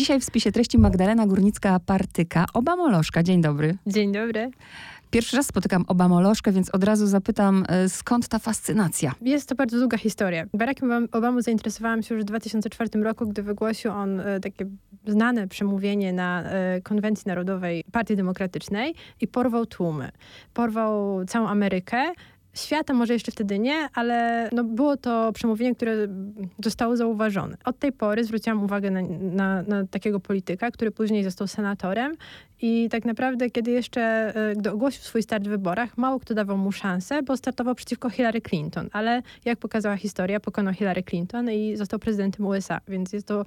Dzisiaj w spisie treści Magdalena Górnicka-Partyka, Obamolożka. Dzień dobry. Dzień dobry. Pierwszy raz spotykam Obamolożkę, więc od razu zapytam, e, skąd ta fascynacja? Jest to bardzo długa historia. Barackiem Obamą zainteresowałam się już w 2004 roku, gdy wygłosił on e, takie znane przemówienie na e, konwencji narodowej Partii Demokratycznej i porwał tłumy. Porwał całą Amerykę świata może jeszcze wtedy nie, ale no było to przemówienie, które zostało zauważone. Od tej pory zwróciłam uwagę na, na, na, takiego polityka, który później został senatorem i tak naprawdę, kiedy jeszcze, e, gdy ogłosił swój start w wyborach, mało kto dawał mu szansę, bo startował przeciwko Hillary Clinton, ale jak pokazała historia, pokonał Hillary Clinton i został prezydentem USA, więc jest to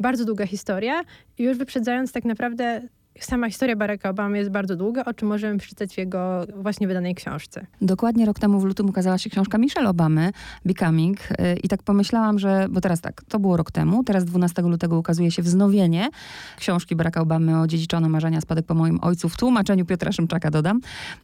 bardzo długa historia i już wyprzedzając tak naprawdę Sama historia Baracka Obamy jest bardzo długa, o czym możemy przeczytać w jego właśnie wydanej książce. Dokładnie rok temu w lutym ukazała się książka Michelle Obamy, Becoming. Y, I tak pomyślałam, że, bo teraz tak, to było rok temu, teraz 12 lutego ukazuje się wznowienie książki Baracka Obamy o dziedziczone marzenia, spadek po moim ojcu w tłumaczeniu Piotra Szymczaka dodam.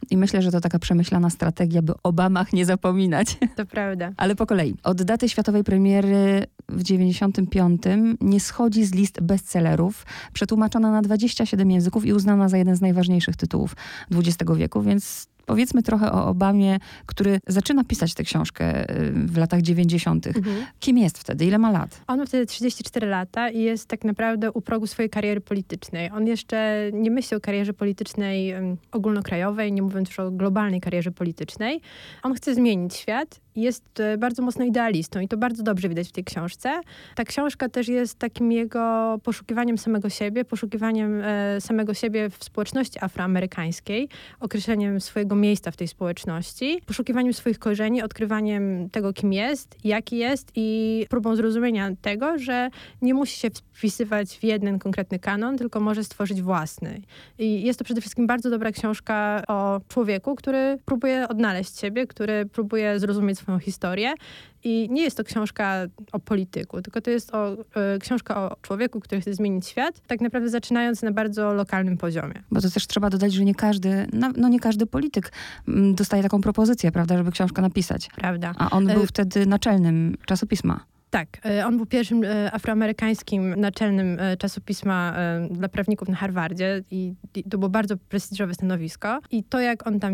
I myślę, że to taka przemyślana strategia, by Obamach nie zapominać. To prawda. Ale po kolei. Od daty światowej premiery w 95 nie schodzi z list bestsellerów, przetłumaczona na 27 języków i uznana za jeden z najważniejszych tytułów XX wieku, więc Powiedzmy trochę o Obamie, który zaczyna pisać tę książkę y, w latach 90. Mhm. Kim jest wtedy? Ile ma lat? On ma wtedy 34 lata i jest tak naprawdę u progu swojej kariery politycznej. On jeszcze nie myśli o karierze politycznej ogólnokrajowej, nie mówiąc już o globalnej karierze politycznej. On chce zmienić świat jest e, bardzo mocno idealistą i to bardzo dobrze widać w tej książce. Ta książka też jest takim jego poszukiwaniem samego siebie, poszukiwaniem e, samego siebie w społeczności afroamerykańskiej, określeniem swojego miejsca w tej społeczności, poszukiwaniem swoich korzeni, odkrywaniem tego, kim jest, jaki jest i próbą zrozumienia tego, że nie musi się wpisywać w jeden konkretny kanon, tylko może stworzyć własny. I jest to przede wszystkim bardzo dobra książka o człowieku, który próbuje odnaleźć siebie, który próbuje zrozumieć swoją historię. I nie jest to książka o polityku, tylko to jest o, y, książka o człowieku, który chce zmienić świat, tak naprawdę zaczynając na bardzo lokalnym poziomie. Bo to też trzeba dodać, że nie każdy, no nie każdy polityk mm, dostaje taką propozycję, prawda, żeby książkę napisać. Prawda. A on był y wtedy naczelnym czasopisma. Tak, e, on był pierwszym e, afroamerykańskim naczelnym e, czasopisma dla prawników na Harvardzie i to było bardzo prestiżowe stanowisko. I to, jak on tam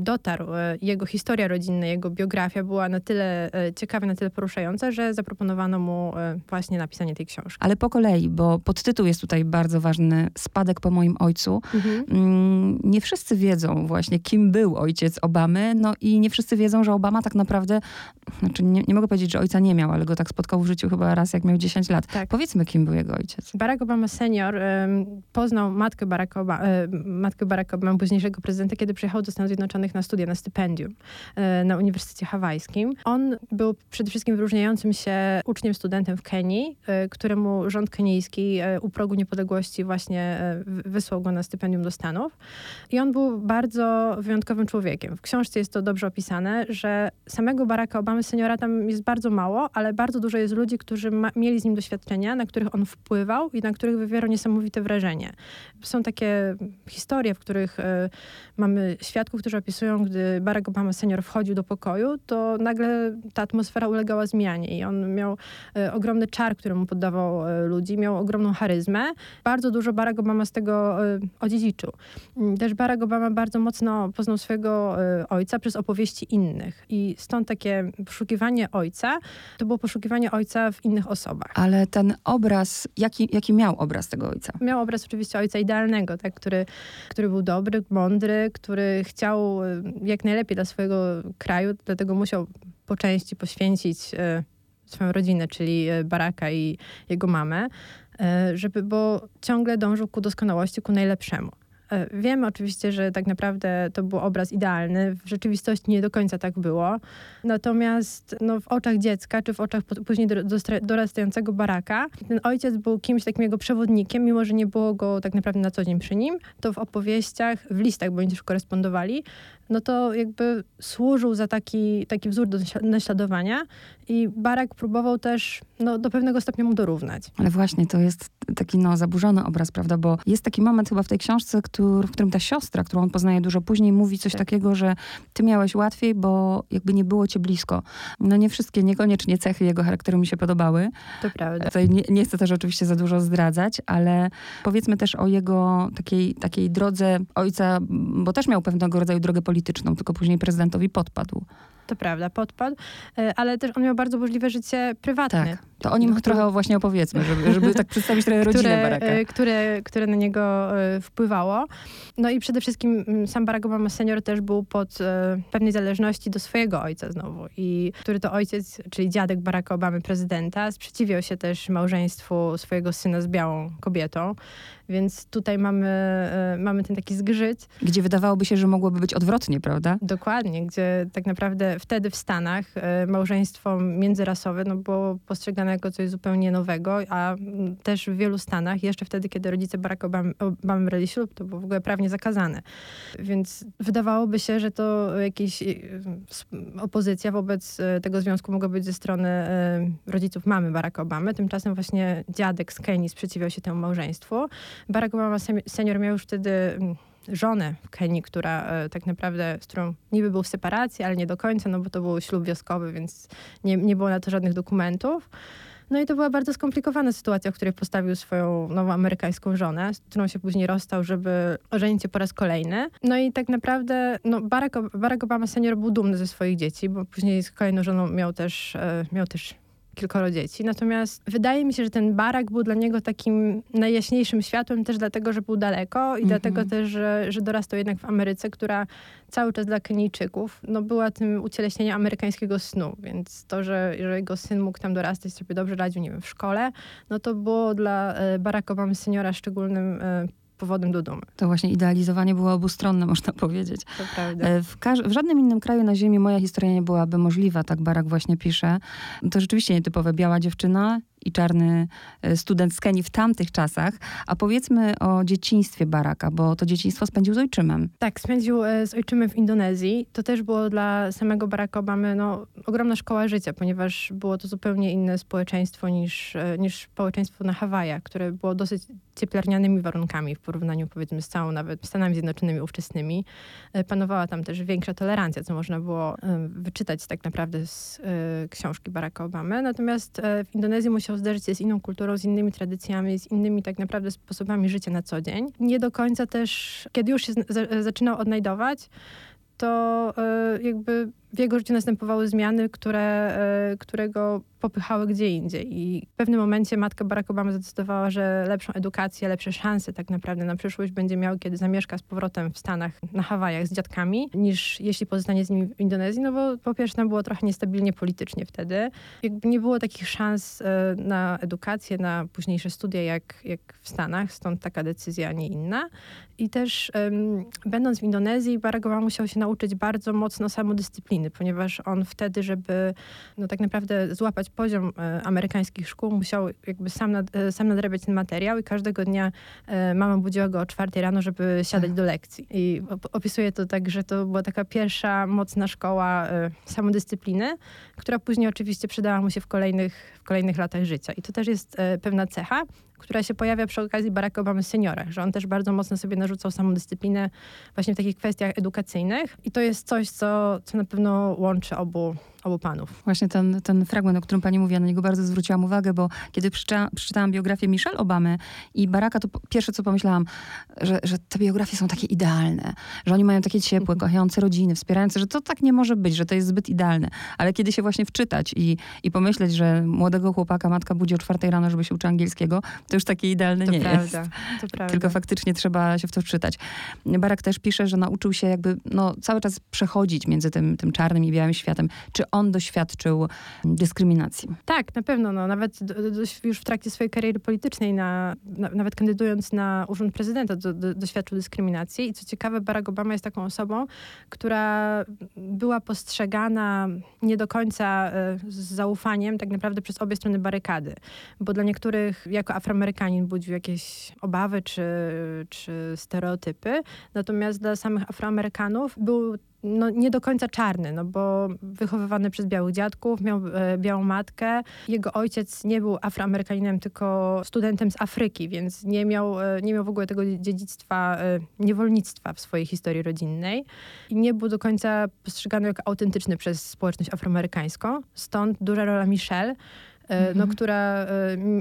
dotarł, jego historia rodzinna, jego biografia była na tyle ciekawa, na tyle poruszająca, że zaproponowano mu właśnie napisanie tej książki. Ale po kolei, bo podtytuł jest tutaj bardzo ważny, Spadek po moim ojcu. Mhm. Mm, nie wszyscy wiedzą właśnie, kim był ojciec Obamy, no i nie wszyscy wiedzą, że Obama tak naprawdę, znaczy nie, nie mogę powiedzieć, że ojca nie miał, ale go tak tak spotkał w życiu chyba raz, jak miał 10 lat. Tak. Powiedzmy, kim był jego ojciec. Barack Obama senior poznał matkę Baracka, Obama, e, matkę Baracka Obama, późniejszego prezydenta, kiedy przyjechał do Stanów Zjednoczonych na studia, na stypendium e, na Uniwersytecie Hawajskim. On był przede wszystkim wyróżniającym się uczniem, studentem w Kenii, e, któremu rząd kenijski u progu niepodległości właśnie wysłał go na stypendium do Stanów. I on był bardzo wyjątkowym człowiekiem. W książce jest to dobrze opisane, że samego Baracka Obamy seniora tam jest bardzo mało, ale bardzo bardzo dużo jest ludzi, którzy ma, mieli z nim doświadczenia, na których on wpływał i na których wywierał niesamowite wrażenie. Są takie historie, w których y, mamy świadków, którzy opisują, gdy Barack Obama senior wchodził do pokoju, to nagle ta atmosfera ulegała zmianie i on miał y, ogromny czar, który mu poddawał y, ludzi, miał ogromną charyzmę. Bardzo dużo Barack Obama z tego odziedziczył. Mm, też Barack Obama bardzo mocno poznał swojego ojca przez opowieści innych i stąd takie poszukiwanie ojca, to było poszukiwanie poszukiwanie ojca w innych osobach. Ale ten obraz, jaki, jaki miał obraz tego ojca? Miał obraz oczywiście ojca idealnego, tak, który, który był dobry, mądry, który chciał y, jak najlepiej dla swojego kraju, dlatego musiał po części poświęcić y, swoją rodzinę, czyli y, Baraka i jego mamę, żeby, bo ciągle dążył ku doskonałości, ku najlepszemu. E, wiemy oczywiście, że tak naprawdę to był obraz idealny. W rzeczywistości nie do końca tak było. Natomiast no, w oczach dziecka, czy w oczach później dorastającego baraka, ten ojciec był kimś takim jego przewodnikiem, mimo że nie było go tak naprawdę na co dzień przy nim, to w opowieściach, w listach, bo oni też korespondowali, no to jakby służył za taki, taki wzór do naśladowania i Barack próbował też no, do pewnego stopnia mu dorównać. Ale właśnie, to jest taki no, zaburzony obraz, prawda, bo jest taki moment chyba w tej książce, który, w którym ta siostra, którą on poznaje dużo później, mówi coś tak. takiego, że ty miałeś łatwiej, bo jakby nie było cię blisko. No nie wszystkie, niekoniecznie cechy jego charakteru mi się podobały. To prawda. Tutaj nie, nie chcę też oczywiście za dużo zdradzać, ale powiedzmy też o jego takiej, takiej drodze ojca, bo też miał pewnego rodzaju drogę polityczną, tylko później prezydentowi podpadł to prawda, podpadł, e, ale też on miał bardzo burzliwe życie prywatne. Tak. To o nim trochę właśnie opowiedzmy, żeby, żeby tak przedstawić trochę rodzinę które, Baracka. E, które, które na niego e, wpływało. No i przede wszystkim mm, sam Barack Obama senior też był pod pewnej zależności do swojego ojca znowu. I który to ojciec, czyli dziadek Baracka Obamy, prezydenta, sprzeciwiał się też małżeństwu swojego syna z białą kobietą. Więc tutaj mamy, mamy ten taki zgrzyt. Gdzie wydawałoby się, że mogłoby być odwrotnie, prawda? Dokładnie, gdzie tak naprawdę wtedy w Stanach e, małżeństwo międzyrasowe no, było postrzegane jako coś zupełnie nowego, a też w wielu Stanach, jeszcze wtedy, kiedy rodzice Barack Obamy, Obamy brali ślub, to było w ogóle prawnie zakazane. Więc wydawałoby się, że to jakaś e, opozycja wobec tego związku mogła być ze strony rodziców mamy Baracka Obamy. Tymczasem właśnie dziadek z Kenii sprzeciwiał się temu małżeństwu. Barack Obama senior miał już wtedy żonę w Kenii, która e, tak naprawdę, z którą niby był w separacji, ale nie do końca, no bo to był ślub wioskowy, więc nie, nie było na to żadnych dokumentów. No i to była bardzo skomplikowana sytuacja, w której postawił swoją nową amerykańską żonę, z którą się później rozstał, żeby ożenić się po raz kolejny. No i tak naprawdę no Barack, Barack Obama senior był dumny ze swoich dzieci, bo później z kolejną żoną miał też, e, miał też kilkoro dzieci. Natomiast wydaje mi się, że ten barak był dla niego takim najjaśniejszym światłem też dlatego, że był daleko i dlatego mhm. też, że, że dorastał jednak w Ameryce, która cały czas dla Kenijczyków no, była tym ucieleśnieniem amerykańskiego snu. Więc to, że, że jego syn mógł tam dorastać, sobie dobrze radził, nie wiem, w szkole, no to było dla e, Barack Obamy seniora szczególnym e, powodem do dumy. To właśnie idealizowanie było obustronne, można powiedzieć. To prawda. E, w, w, żadnym innym kraju na ziemi moja historia nie byłaby możliwa, tak Barak właśnie pisze. To rzeczywiście nietypowe. Biała dziewczyna, i czarny e, student z Kenii w tamtych czasach. A powiedzmy o dzieciństwie Baraka, bo to dzieciństwo spędził z ojczymem. Tak, spędził e, z ojczymem w Indonezji. To też było dla samego Baracka Obamy no, ogromna szkoła życia, ponieważ było to zupełnie inne społeczeństwo niż, e, niż społeczeństwo na Hawajach, które było dosyć cieplarnianymi warunkami w porównaniu powiedzmy z całą nawet Stanami Zjednoczonymi ówczesnymi. Panowała tam też większa tolerancja, co można było wyczytać tak naprawdę z książki Baracka Obamy. Natomiast w Indonezji musiał musiał zderzyć się z inną kulturą, z innymi tradycjami, z innymi tak naprawdę sposobami życia na co dzień. Nie do końca też, kiedy już się zaczynał odnajdować, to y, jakby w jego życiu następowały zmiany, które, y, które go popychały gdzie indziej. I w pewnym momencie matka Barack Obama zadecydowała, że lepszą edukację, lepsze szanse tak naprawdę na przyszłość będzie miał, kiedy zamieszka z powrotem w Stanach, na Hawajach z dziadkami, niż jeśli pozostanie z nimi w Indonezji, no bo po pierwsze tam było trochę niestabilnie politycznie wtedy. Jakby nie było takich szans y, na edukację, na późniejsze studia jak, jak w Stanach, stąd taka decyzja, a nie inna. I też będąc w Indonezji, Barack Obama musiał się nauczyć bardzo mocno samodyscypliny, ponieważ on wtedy, żeby no, tak naprawdę złapać poziom e, amerykańskich szkół, musiał jakby sam, nad, e, sam nadrabiać ten materiał i każdego dnia e, mama budziła go o czwartej rano, żeby siadać do lekcji. I opisuje to tak, że to była taka pierwsza mocna szkoła samodyscypliny, która później oczywiście przydała mu się w kolejnych, w kolejnych latach życia. I to też jest pewna cecha, która się pojawia przy okazji Baracka Obamy seniora, że on też bardzo mocno sobie narzucał samodyscyplinę właśnie w takich kwestiach edukacyjnych. I to jest coś, co, co na pewno łączy obu obu panów. Właśnie ten, ten fragment, o którym pani mówi, ja na niego bardzo zwróciłam uwagę, bo kiedy przeczytałam, przeczytałam biografię Michelle Obamy i Baracka, to pierwsze co pomyślałam, że, że te biografie są takie idealne, że oni mają takie ciepłe, mhm. kochające rodziny, wspierające, że to tak nie może być, że to jest zbyt idealne. Ale kiedy się właśnie wczytać i, i pomyśleć, że młodego chłopaka matka budzi o czwartej rano, żeby się uczył angielskiego, to już takie idealne to nie prawda, jest. To prawda. Tylko faktycznie trzeba się w to wczytać. Barak też pisze, że nauczył się jakby no, cały czas przechodzić między tym, tym czarnym i białym światem. Czy on doświadczył dyskryminacji? Tak, na pewno. No. Nawet do, do, już w trakcie swojej kariery politycznej, na, na, nawet kandydując na urząd prezydenta, do, doświadczył dyskryminacji. I co ciekawe, Barack Obama jest taką osobą, która była postrzegana nie do końca e, z zaufaniem tak naprawdę przez obie strony barykady. Bo dla niektórych jako Afroamerykanin budził jakieś obawy czy, czy stereotypy. Natomiast dla samych Afroamerykanów był no, nie do końca czarny, no bo wychowywany przez białych dziadków, miał e, białą matkę. Jego ojciec nie był Afroamerykaninem, tylko studentem z Afryki, więc nie miał, e, nie miał w ogóle tego dziedzictwa e, niewolnictwa w swojej historii rodzinnej. I nie był do końca postrzegany jako autentyczny przez społeczność afroamerykańską. Stąd duża rola Michelle, E, no, mhm. która e,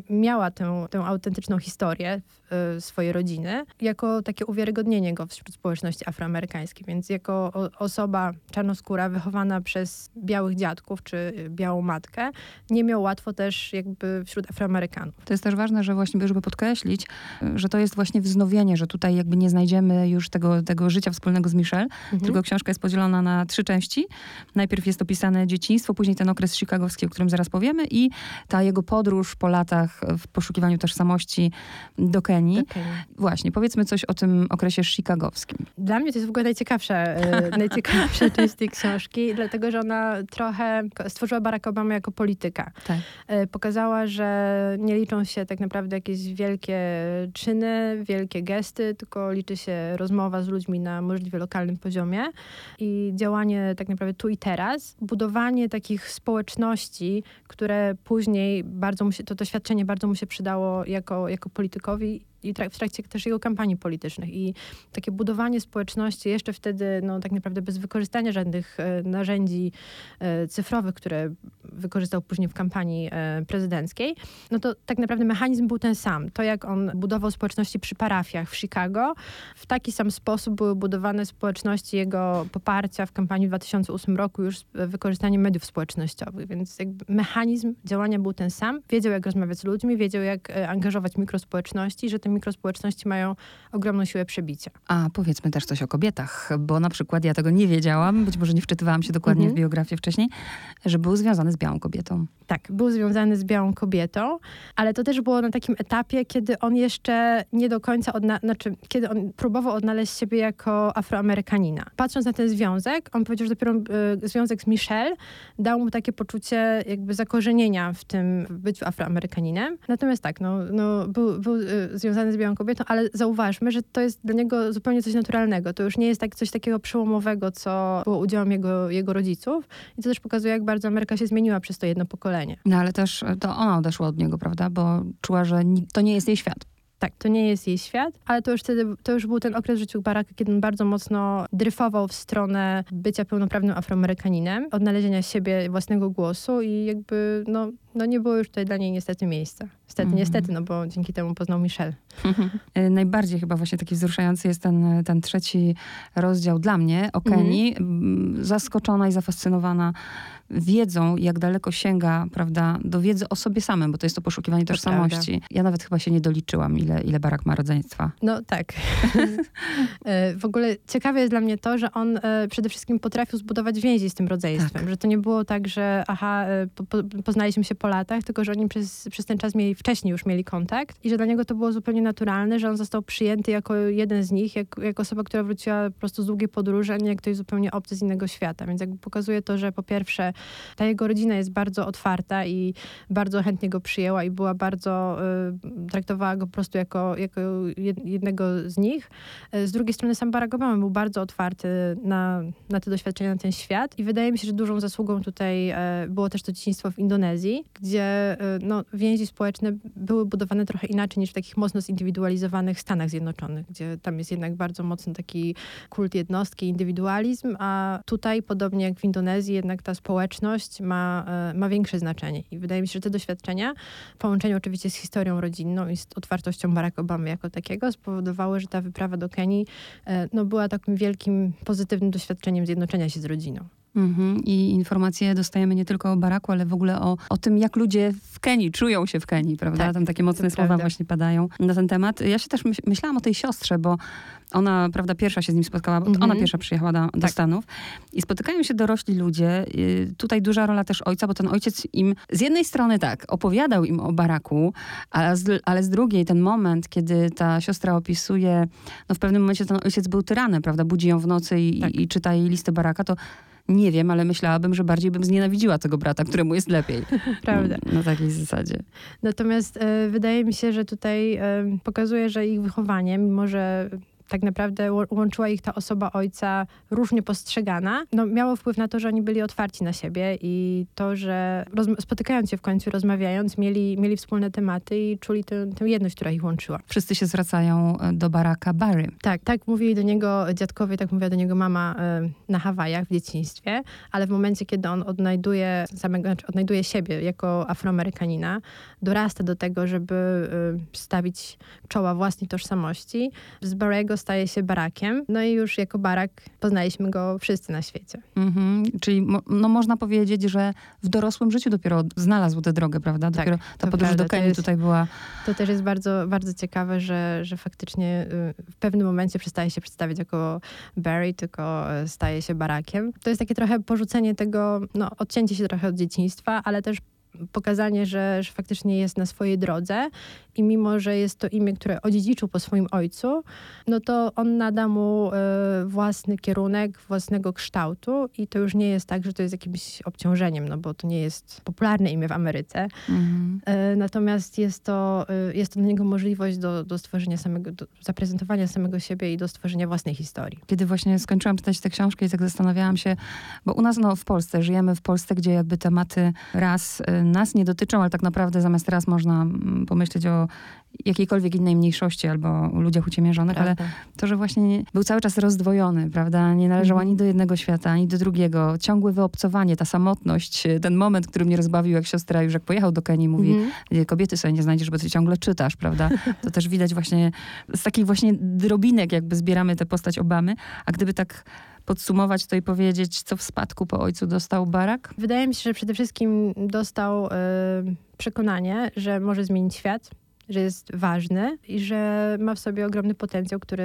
miała tę, tę autentyczną historię e, swojej rodziny, jako takie uwiarygodnienie go wśród społeczności afroamerykańskiej. Więc jako osoba czarnoskóra wychowana przez białych dziadków czy białą matkę, nie miał łatwo też jakby wśród Afroamerykanów. To jest też ważne, że właśnie, żeby podkreślić, że to jest właśnie wznowienie, że tutaj jakby nie znajdziemy już tego, tego życia wspólnego z Michelle, mhm. tylko książka jest podzielona na trzy części. Najpierw jest opisane dzieciństwo, później ten okres chicagowski, o którym zaraz powiemy i ta jego podróż po latach w poszukiwaniu tożsamości do Kenii. Do Kenii. Właśnie, powiedzmy coś o tym okresie chicagowskim. Dla mnie to jest w ogóle najciekawsza, e, najciekawsza część tej książki, dlatego że ona trochę stworzyła Barack Obama jako polityka. Tak. E, pokazała, że nie liczą się tak naprawdę jakieś wielkie czyny, wielkie gesty, tylko liczy się rozmowa z ludźmi na możliwie lokalnym poziomie i działanie tak naprawdę tu i teraz. Budowanie takich społeczności, które później później bardzo mu się, to doświadczenie bardzo mu się przydało jako, jako politykowi i w trakcie też jego kampanii politycznych. I takie budowanie społeczności jeszcze wtedy, no tak naprawdę bez wykorzystania żadnych e, narzędzi e, cyfrowych, które wykorzystał później w kampanii e, prezydenckiej, no to tak naprawdę mechanizm był ten sam. To jak on budował społeczności przy parafiach w Chicago, w taki sam sposób były budowane społeczności jego poparcia w kampanii w 2008 roku już z wykorzystaniem mediów społecznościowych. Więc mechanizm działania był ten sam. Wiedział, jak rozmawiać z ludźmi, wiedział, jak angażować mikrospołeczności, że te mikrospołeczności mają ogromną siłę przebicia. A powiedzmy też coś o kobietach, bo na przykład ja tego nie wiedziałam, być może nie wczytywałam się dokładnie mhm. w biografię wcześniej, że był związany z białą kobietą. Tak, był związany z białą kobietą, ale to też było na takim etapie, kiedy on jeszcze nie do końca, odna- znaczy kiedy on próbował odnaleźć siebie jako afroamerykanina. Patrząc na ten związek, on powiedział, że dopiero y, związek z Michelle dał mu takie poczucie jakby zakorzenienia w tym byciu afroamerykaninem. Natomiast tak, no, no był, był y, związany z białą kobietą, ale zauważmy, że to jest dla niego zupełnie coś naturalnego. To już nie jest tak, coś takiego przełomowego, co było udziałem jego, jego rodziców. I to też pokazuje, jak bardzo Ameryka się zmieniła przez to jedno pokolenie. No ale też to ona odeszła od niego, prawda? Bo czuła, że to nie jest jej świat. Tak, to nie jest jej świat, ale to już wtedy, to już był ten okres w życiu Baracka, kiedy on bardzo mocno dryfował w stronę bycia pełnoprawnym Afroamerykaninem, odnalezienia siebie, własnego głosu i jakby, no, no nie było już tutaj dla niej niestety miejsca. Niestety, mm. niestety, no bo dzięki temu poznał Michelle. E, najbardziej chyba właśnie taki wzruszający jest ten, ten trzeci rozdział dla mnie o Kenii. Mm. Zaskoczona i zafascynowana wiedzą, jak daleko sięga, prawda, do wiedzy o sobie samym, bo to jest to poszukiwanie to tożsamości. Prawda. Ja nawet chyba się nie doliczyłam, ile, ile Barak ma rodzeństwa. No tak. E, w ogóle ciekawe jest dla mnie to, że on e, przede wszystkim potrafił zbudować więzi z tym rodzeństwem, tak. że to nie było tak, że aha, po, po, poznaliśmy się po latach, tylko że oni przez, przez ten czas mieli, wcześniej już mieli kontakt i że dla niego to było zupełnie naturalne, że on został przyjęty jako jeden z nich, jak, jako osoba, która wróciła po prostu z długiej podróży, a nie jak ktoś zupełnie obcy z innego świata. Więc jakby pokazuje to, że po pierwsze ta jego rodzina jest bardzo otwarta i bardzo chętnie go przyjęła i była bardzo, y, traktowała go po prostu jako, jako jednego z nich. Y, z drugiej strony sam Barack Obama był bardzo otwarty na, na te doświadczenia, na ten świat i wydaje mi się, że dużą zasługą tutaj y, było też to dzieciństwo w Indonezji, gdzie no, więzi społeczne były budowane trochę inaczej niż w takich mocno zindywidualizowanych Stanach Zjednoczonych, gdzie tam jest jednak bardzo mocno taki kult jednostki, indywidualizm, a tutaj, podobnie jak w Indonezji, jednak ta społeczność ma, e, ma większe znaczenie. I wydaje mi się, że te doświadczenia, w połączeniu oczywiście z historią rodzinną i z otwartością Barack Obamy jako takiego, spowodowały, że ta wyprawa do Kenii e, no, była takim wielkim, pozytywnym doświadczeniem zjednoczenia się z rodziną. Mhm. I informacje dostajemy nie tylko o Baraku, ale w ogóle o, o tym, jak ludzie w Kenii czują się w Kenii, prawda? Tak, Tam takie mocne słowa prawda. właśnie padają na ten temat. Ja się też myśl, myślałam o tej siostrze, bo ona, prawda, pierwsza się z nim spotkała, mhm. ona pierwsza przyjechała do, do tak. Stanów i spotykają się dorośli ludzie. Y, tutaj duża rola też ojca, bo ten ojciec im z jednej strony tak, opowiadał im o Baraku, ale z, ale z drugiej ten moment, kiedy ta siostra opisuje, no w pewnym momencie ten ojciec był tyranem, prawda, budzi ją w nocy i, tak. i, i czyta jej listy Baraka, to nie wiem, ale myślałabym, że bardziej bym znienawidziła tego brata, któremu jest lepiej. Prawda. Na takiej zasadzie. Natomiast e, wydaje mi się, że tutaj e, pokazuje, że ich wychowanie, mimo że tak naprawdę łączyła ich ta osoba ojca różnie postrzegana, no miało wpływ na to, że oni byli otwarci na siebie i to, że spotykając się w końcu, rozmawiając, mieli, mieli wspólne tematy i czuli tę, tę jedność, która ich łączyła. Wszyscy się zwracają e, do Baracka Barry. Tak, tak mówili do niego dziadkowie, tak mówiła do niego mama e, na Hawajach w dzieciństwie, ale w momencie, kiedy on odnajduje, samego, znaczy odnajduje siebie jako afroamerykanina, dorasta do tego, żeby e, stawić czoła własnej tożsamości, z Barrego staje się Barakiem, no i już jako Barak poznaliśmy go wszyscy na świecie. Mhm, czyli no, można powiedzieć, że w dorosłym życiu dopiero znalazł tę drogę, prawda? Tak, dopiero ta podróż prawda. do Kenii tutaj była... To też jest bardzo, bardzo ciekawe, że, że faktycznie y, w pewnym momencie przestaje się przedstawiać jako Barry, tylko staje się Barakiem. To jest takie trochę porzucenie tego, no odcięcie się trochę od dzieciństwa, ale też pokazanie, że, że faktycznie jest na swojej drodze i mimo, że jest to imię, które odziedziczył po swoim ojcu, no to on nada mu y, własny kierunek, własnego kształtu i to już nie jest tak, że to jest jakimś obciążeniem, no bo to nie jest popularne imię w Ameryce. Mhm. Y, natomiast jest to, y, jest to dla niego możliwość do, do stworzenia samego, do zaprezentowania samego siebie i do stworzenia własnej historii. Kiedy właśnie skończyłam czytać tę książkę i tak zastanawiałam się, bo u nas no, w Polsce, żyjemy w Polsce, gdzie jakby tematy raz nas nie dotyczą, ale tak naprawdę zamiast raz można mm, pomyśleć o jakiejkolwiek innej mniejszości albo ludziach uciemiężonych, ale to, że właśnie był cały czas rozdwojony, prawda? Nie należał mhm. ani do jednego świata, ani do drugiego. Ciągłe wyobcowanie, ta samotność, ten moment, który mnie rozbawił, jak siostra już jak pojechał do Kenii, mówi, mhm. kobiety sobie nie znajdziesz, bo ty ciągle czytasz, prawda? To też widać właśnie z takich właśnie drobinek jakby zbieramy tę postać Obamy, a gdyby tak podsumować to i powiedzieć, co w spadku po ojcu dostał Barack? Wydaje mi się, że przede wszystkim dostał y, przekonanie, że może zmienić świat, że jest ważny i że ma w sobie ogromny potencjał, który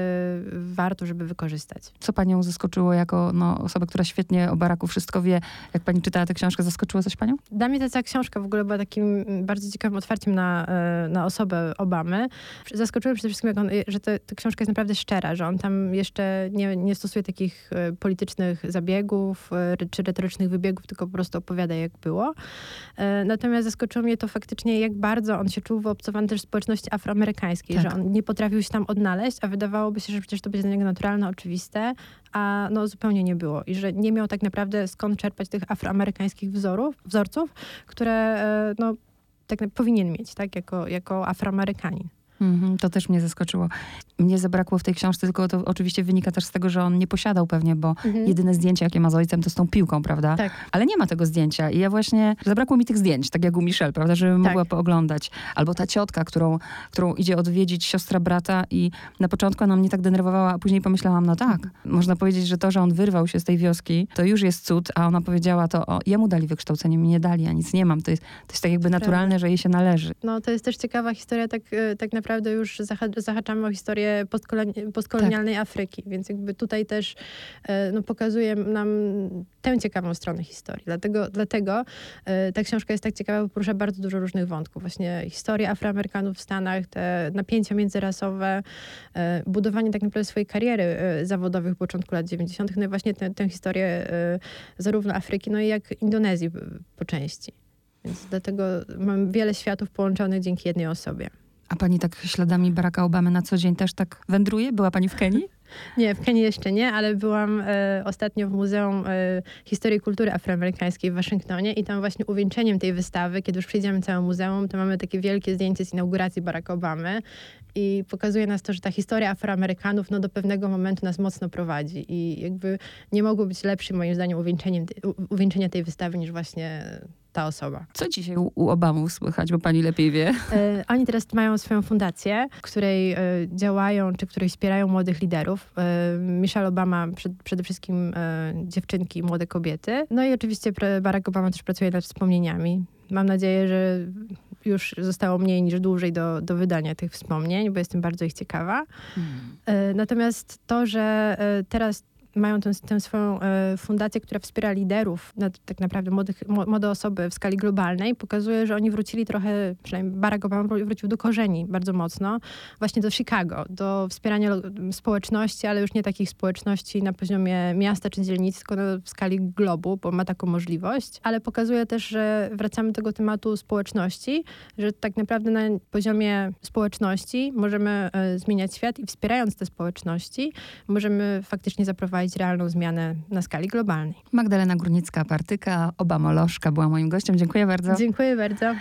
warto, żeby wykorzystać. Co panią zaskoczyło jako no, osobę, która świetnie o Baraku wszystko wie? Jak pani czytała tę książkę, zaskoczyło coś panią? Dla mnie ta książka w ogóle była takim bardzo ciekawym otwarciem na, e, na osobę Obamy. Zaskoczyło przede wszystkim, on, że ta, ta książka jest naprawdę szczera, że on tam jeszcze nie, nie stosuje takich e, politycznych zabiegów e, czy retorycznych wybiegów, tylko po prostu opowiada, jak było. Natomiast zaskoczyło mnie to faktycznie, jak bardzo on się czuł wyobcowany też z społeczności afroamerykańskiej, tak. że on nie potrafił się tam odnaleźć, a wydawałoby się, że przecież to będzie dla niego naturalne, oczywiste, a no zupełnie nie było. I że nie miał tak naprawdę skąd czerpać tych afroamerykańskich wzorów, wzorców, które e, no, tak powinien mieć, tak, jako, jako afroamerykanin. Mhm, to też mnie zaskoczyło. Mnie zabrakło w tej książce, tylko to oczywiście wynika też z tego, że on nie posiadał pewnie, bo mhm. jedyne zdjęcie, jakie ma z ojcem, to z tą piłką, prawda? Tak. Ale nie ma tego zdjęcia. I ja właśnie, zabrakło mi tych zdjęć, tak jak u Michelle, prawda, żebym tak. mogła pooglądać. Albo ta ciotka, którą, którą idzie odwiedzić siostra brata i na początku ona mnie tak denerwowała, a później pomyślałam, no tak, można powiedzieć, że to, że on wyrwał się z tej wioski, to już jest cud, a ona powiedziała to, o, jemu dali wykształcenie, mi nie dali, a nic nie mam. To jest, to jest tak jakby naturalne, Prawda. że jej się należy. No to jest też ciekawa historia, tak, e, tak naprawdę naprawdę już zahaczamy o historię postkolonialnej tak. Afryki, więc jakby tutaj też e, no, pokazuje nam tę ciekawą stronę historii. Dlatego, dlatego e, ta książka jest tak ciekawa, bo porusza bardzo dużo różnych wątków. Właśnie historia Afroamerykanów w Stanach, te napięcia międzyrasowe, e, budowanie tak naprawdę swojej kariery zawodowej w początku lat 90., no i właśnie tę, tę historię zarówno Afryki, no i jak Indonezji po części. Więc dlatego mam wiele światów połączonych dzięki jednej osobie. A pani tak śladami Baracka Obamy na co dzień też tak wędruje? Była pani w Kenii? Nie, w Kenii jeszcze nie, ale byłam e, ostatnio w Muzeum e, Historii Kultury Afroamerykańskiej w Waszyngtonie i tam właśnie uwieńczeniem tej wystawy, kiedy już przyjdziemy całe muzeum, to mamy takie wielkie zdjęcie z inauguracji Baracka Obamy i pokazuje nas to, że ta historia Afroamerykanów no, do pewnego momentu nas mocno prowadzi i jakby nie mogło być lepszym moim zdaniem uwieńczeniem, uwieńczenia tej wystawy niż właśnie ta osoba. Co dzisiaj u Obamów słychać, bo pani lepiej wie? E, oni teraz mają swoją fundację, w której e, działają, czy której wspierają młodych liderów. E, Michelle Obama, przed, przede wszystkim dziewczynki, młode kobiety. No i oczywiście Barack Obama też pracuje nad wspomnieniami. Mam nadzieję, że już zostało mniej niż dłużej do, do wydania tych wspomnień, bo jestem bardzo ich ciekawa. Hmm. Natomiast to, że teraz mają tę, tę swoją e, fundację, która wspiera liderów, tak naprawdę młodych, młode osoby w skali globalnej, pokazuje, że oni wrócili trochę, przynajmniej Barack Obama wrócił do korzeni bardzo mocno, właśnie do Chicago, do wspierania społeczności, ale już nie takich społeczności na poziomie miasta czy dzielnicy, tylko w skali globu, bo ma taką możliwość, ale pokazuje też, że wracamy do tego tematu społeczności, że tak naprawdę na poziomie społeczności możemy e, zmieniać świat i wspierając te społeczności, możemy faktycznie zaprowadzić realną zmianę na skali globalnej. Magdalena Górnicka-Partyka, Obamolożka była moim gościem. Dziękuję bardzo. Dziękuję bardzo.